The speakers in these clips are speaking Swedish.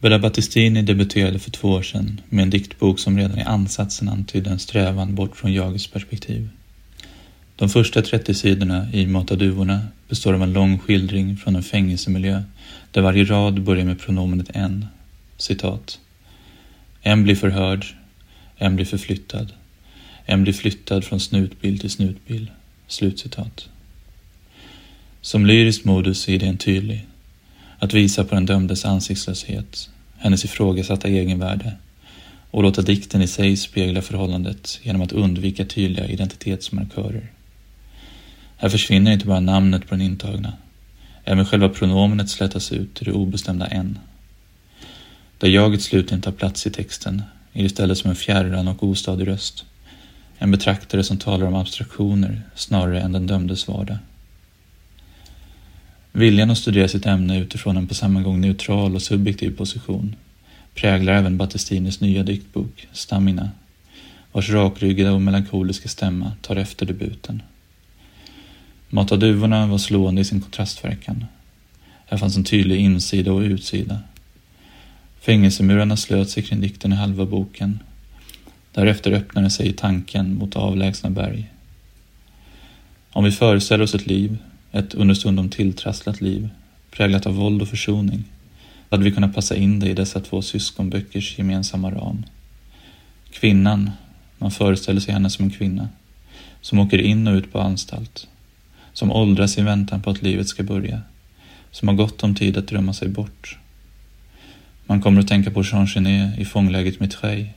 Bella Battistini debuterade för två år sedan med en diktbok som redan i ansatsen antydde en strävan bort från jagets perspektiv. De första 30 sidorna i Mata duvorna består av en lång skildring från en fängelsemiljö där varje rad börjar med pronomenet en. Citat. En blir förhörd, en blir förflyttad, en blir flyttad från snutbil till snutbil. Slutcitat. Som lyrisk modus är idén tydlig. Att visa på den dömdes ansiktslöshet, hennes ifrågasatta egenvärde och låta dikten i sig spegla förhållandet genom att undvika tydliga identitetsmarkörer. Här försvinner inte bara namnet på den intagna. Även själva pronomenet slätas ut till det obestämda en. Där jaget slutligen tar plats i texten är det istället som en fjärran och ostadig röst. En betraktare som talar om abstraktioner snarare än den dömdes vardag. Viljan att studera sitt ämne utifrån en på samma gång neutral och subjektiv position präglar även Battistinis nya diktbok Stamina, vars rakryggade och melankoliska stämma tar efter debuten. Mata duvorna var slående i sin kontrastverkan. Här fanns en tydlig insida och utsida. Fängelsemurarna slöt sig kring dikten i halva boken. Därefter öppnade sig tanken mot avlägsna berg. Om vi föreställer oss ett liv, ett understundom tilltrasslat liv, präglat av våld och försoning, hade vi kunnat passa in det i dessa två syskonböckers gemensamma ram. Kvinnan, man föreställer sig henne som en kvinna, som åker in och ut på anstalt, som åldras i väntan på att livet ska börja, som har gott om tid att drömma sig bort. Man kommer att tänka på Jean Genet i fånglägret Mitreille,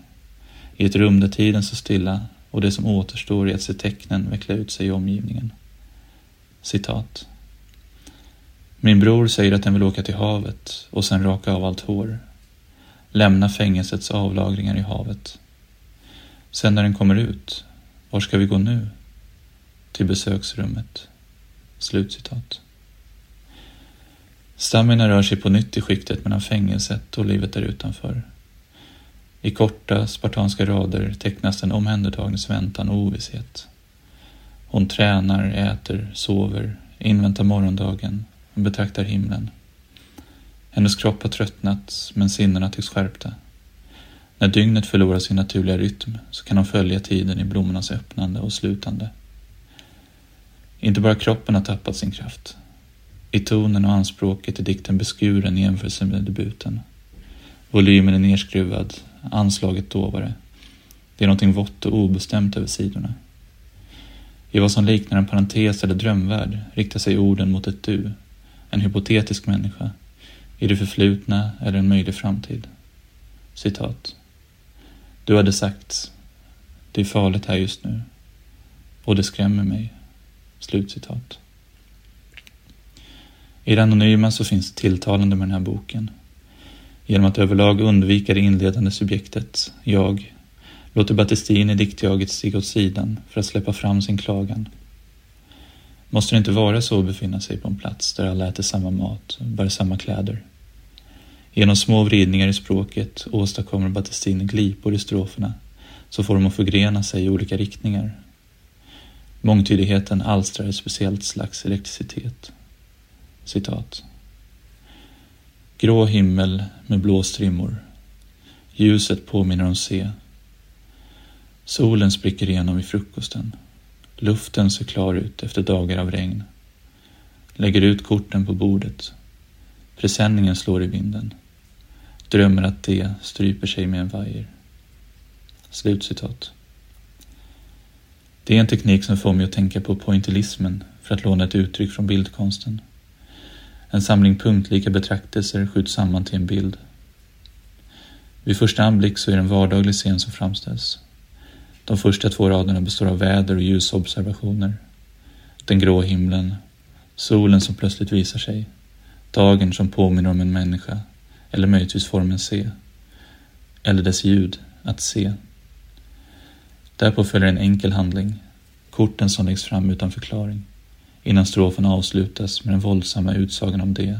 i ett rum där tiden står stilla och det som återstår är att se tecknen veckla ut sig i omgivningen. Citat. Min bror säger att den vill åka till havet och sen raka av allt hår. Lämna fängelsets avlagringar i havet. Sen när den kommer ut, var ska vi gå nu? Till besöksrummet. Slutcitat. Stamina rör sig på nytt i skiktet mellan fängelset och livet där utanför. I korta, spartanska rader tecknas den omhändertagnes väntan och ovisshet. Hon tränar, äter, sover, inväntar morgondagen och betraktar himlen. Hennes kropp har tröttnat, men sinnena tycks skärpta. När dygnet förlorar sin naturliga rytm så kan hon följa tiden i blommornas öppnande och slutande. Inte bara kroppen har tappat sin kraft. I tonen och anspråket är dikten beskuren i jämförelse med debuten. Volymen är nerskruvad, anslaget dovare. Det är någonting vått och obestämt över sidorna. I vad som liknar en parentes eller drömvärld riktar sig orden mot ett du, en hypotetisk människa, i det förflutna eller en möjlig framtid. Citat. Du hade sagt, det är farligt här just nu, och det skrämmer mig. Slutcitat. I det anonyma så finns det tilltalande med den här boken. Genom att överlag undvika det inledande subjektet, jag, låter Battistini diktjaget stiga åt sidan för att släppa fram sin klagan. Måste det inte vara så att befinna sig på en plats där alla äter samma mat och bär samma kläder? Genom små vridningar i språket åstadkommer Battistini glipor i stroferna så får de att förgrena sig i olika riktningar. Mångtydigheten alstrar ett speciellt slags elektricitet. Citat. Grå himmel med blå strimmor. Ljuset påminner om C. Solen spricker igenom i frukosten. Luften ser klar ut efter dagar av regn. Lägger ut korten på bordet. Presenningen slår i vinden. Drömmer att det stryper sig med en vajer. Slutcitat. Det är en teknik som får mig att tänka på pointillismen för att låna ett uttryck från bildkonsten. En samling punktlika betraktelser skjuts samman till en bild. Vid första anblick så är det en vardaglig scen som framställs. De första två raderna består av väder och ljusobservationer. Den grå himlen, solen som plötsligt visar sig, dagen som påminner om en människa, eller möjligtvis formen C. Eller dess ljud, att se. Därpå följer en enkel handling, korten som läggs fram utan förklaring, innan strofen avslutas med den våldsamma utsagan om det,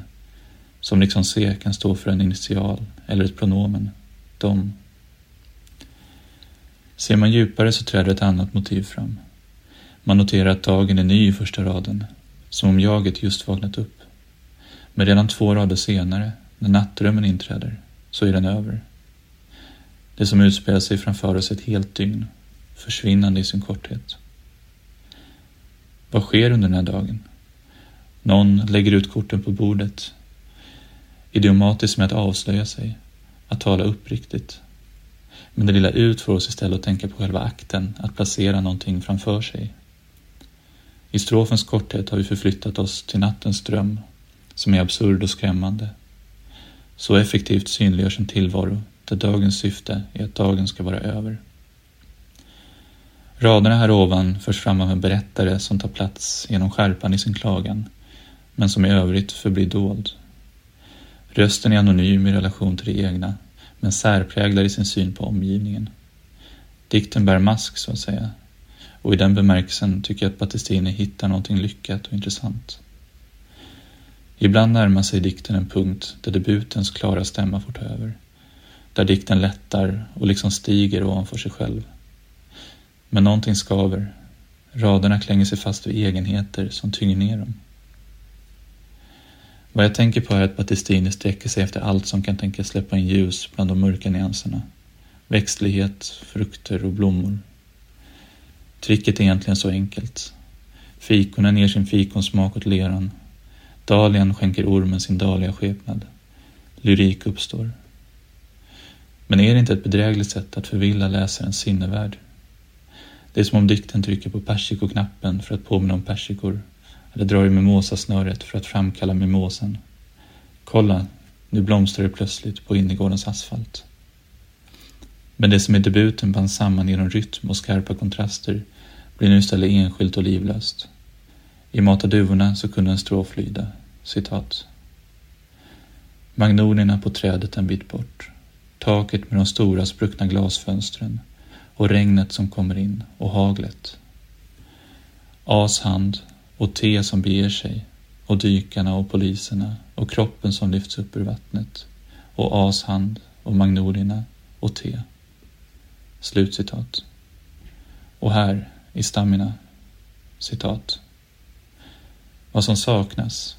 som liksom C kan stå för en initial eller ett pronomen, dom. Ser man djupare så träder ett annat motiv fram. Man noterar att dagen är ny i första raden, som om jaget just vaknat upp. Men redan två rader senare, när nattdrömmen inträder, så är den över. Det som utspelar sig framför oss ett helt dygn, försvinnande i sin korthet. Vad sker under den här dagen? Någon lägger ut korten på bordet. Idiomatiskt med att avslöja sig, att tala uppriktigt. Men det lilla ut får oss istället att tänka på själva akten, att placera någonting framför sig. I strofens korthet har vi förflyttat oss till nattens dröm, som är absurd och skrämmande. Så effektivt synliggörs en tillvaro där dagens syfte är att dagen ska vara över. Raderna här ovan förs fram av en berättare som tar plats genom skärpan i sin klagan, men som i övrigt förblir dold. Rösten är anonym i relation till det egna, men särpräglad i sin syn på omgivningen. Dikten bär mask, så att säga, och i den bemärkelsen tycker jag att Battistini hittar någonting lyckat och intressant. Ibland närmar sig dikten en punkt där debutens klara stämma får ta över, där dikten lättar och liksom stiger ovanför sig själv. Men någonting skaver. Raderna klänger sig fast vid egenheter som tynger ner dem. Vad jag tänker på är att Battistini sträcker sig efter allt som kan tänkas släppa in ljus bland de mörka nyanserna. Växtlighet, frukter och blommor. Tricket är egentligen så enkelt. Fikonen ger sin fikonsmak åt leran. Dalian skänker ormen sin daliga skepnad. Lyrik uppstår. Men är det inte ett bedrägligt sätt att förvilla läsarens sinnevärld? Det är som om dikten trycker på persikoknappen för att påminna om persikor eller drar i mimosasnöret för att framkalla mimosen. Kolla, nu blomstrar det plötsligt på innergårdens asfalt. Men det som i debuten bands samman genom rytm och skarpa kontraster blir nu istället enskilt och livlöst. I Mata duvorna så kunde en strof lyda, citat. Magnolierna på trädet en bit bort, taket med de stora spruckna glasfönstren och regnet som kommer in och haglet. As hand och te som beger sig och dykarna och poliserna och kroppen som lyfts upp ur vattnet och As hand och magnolierna och te. Slutcitat. Och här, i Stamina, citat. Vad som saknas,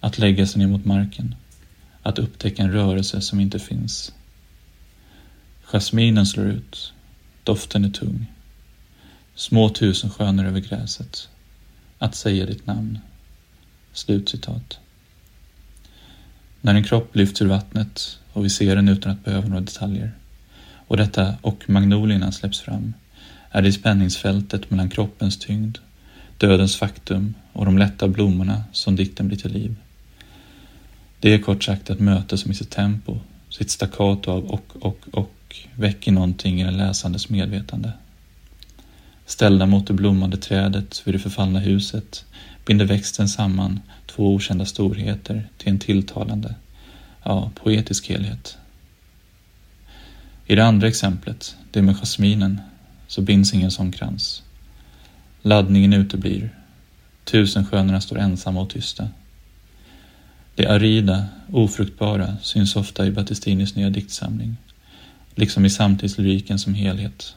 att lägga sig ner mot marken, att upptäcka en rörelse som inte finns. Jasminen slår ut, doften är tung. Små tusensköner över gräset. Att säga ditt namn. Slutcitat. När en kropp lyfts ur vattnet och vi ser den utan att behöva några detaljer och detta och magnolierna släpps fram är det i spänningsfältet mellan kroppens tyngd, dödens faktum och de lätta blommorna som dikten blir till liv. Det är kort sagt ett möte som i sitt tempo, sitt staccato av och, och, och väcker någonting i den läsandes medvetande. Ställda mot det blommande trädet vid det förfallna huset binder växten samman två okända storheter till en tilltalande, ja, poetisk helhet. I det andra exemplet, det med jasminen, så binds ingen sån krans. Laddningen uteblir. Tusenskönorna står ensamma och tysta. Det arida, ofruktbara syns ofta i Battistinis nya diktsamling, liksom i samtidslyriken som helhet.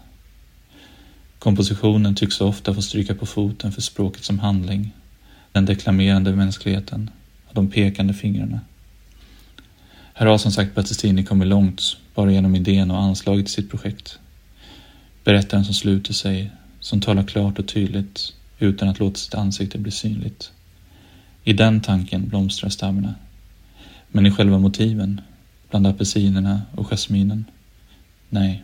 Kompositionen tycks ofta få stryka på foten för språket som handling, den deklamerande mänskligheten och de pekande fingrarna. Här har som sagt Battistini kommit långt bara genom idén och anslaget till sitt projekt. Berättaren som sluter sig, som talar klart och tydligt utan att låta sitt ansikte bli synligt. I den tanken blomstrar stammarna. Men i själva motiven, bland apelsinerna och jasminen, nej.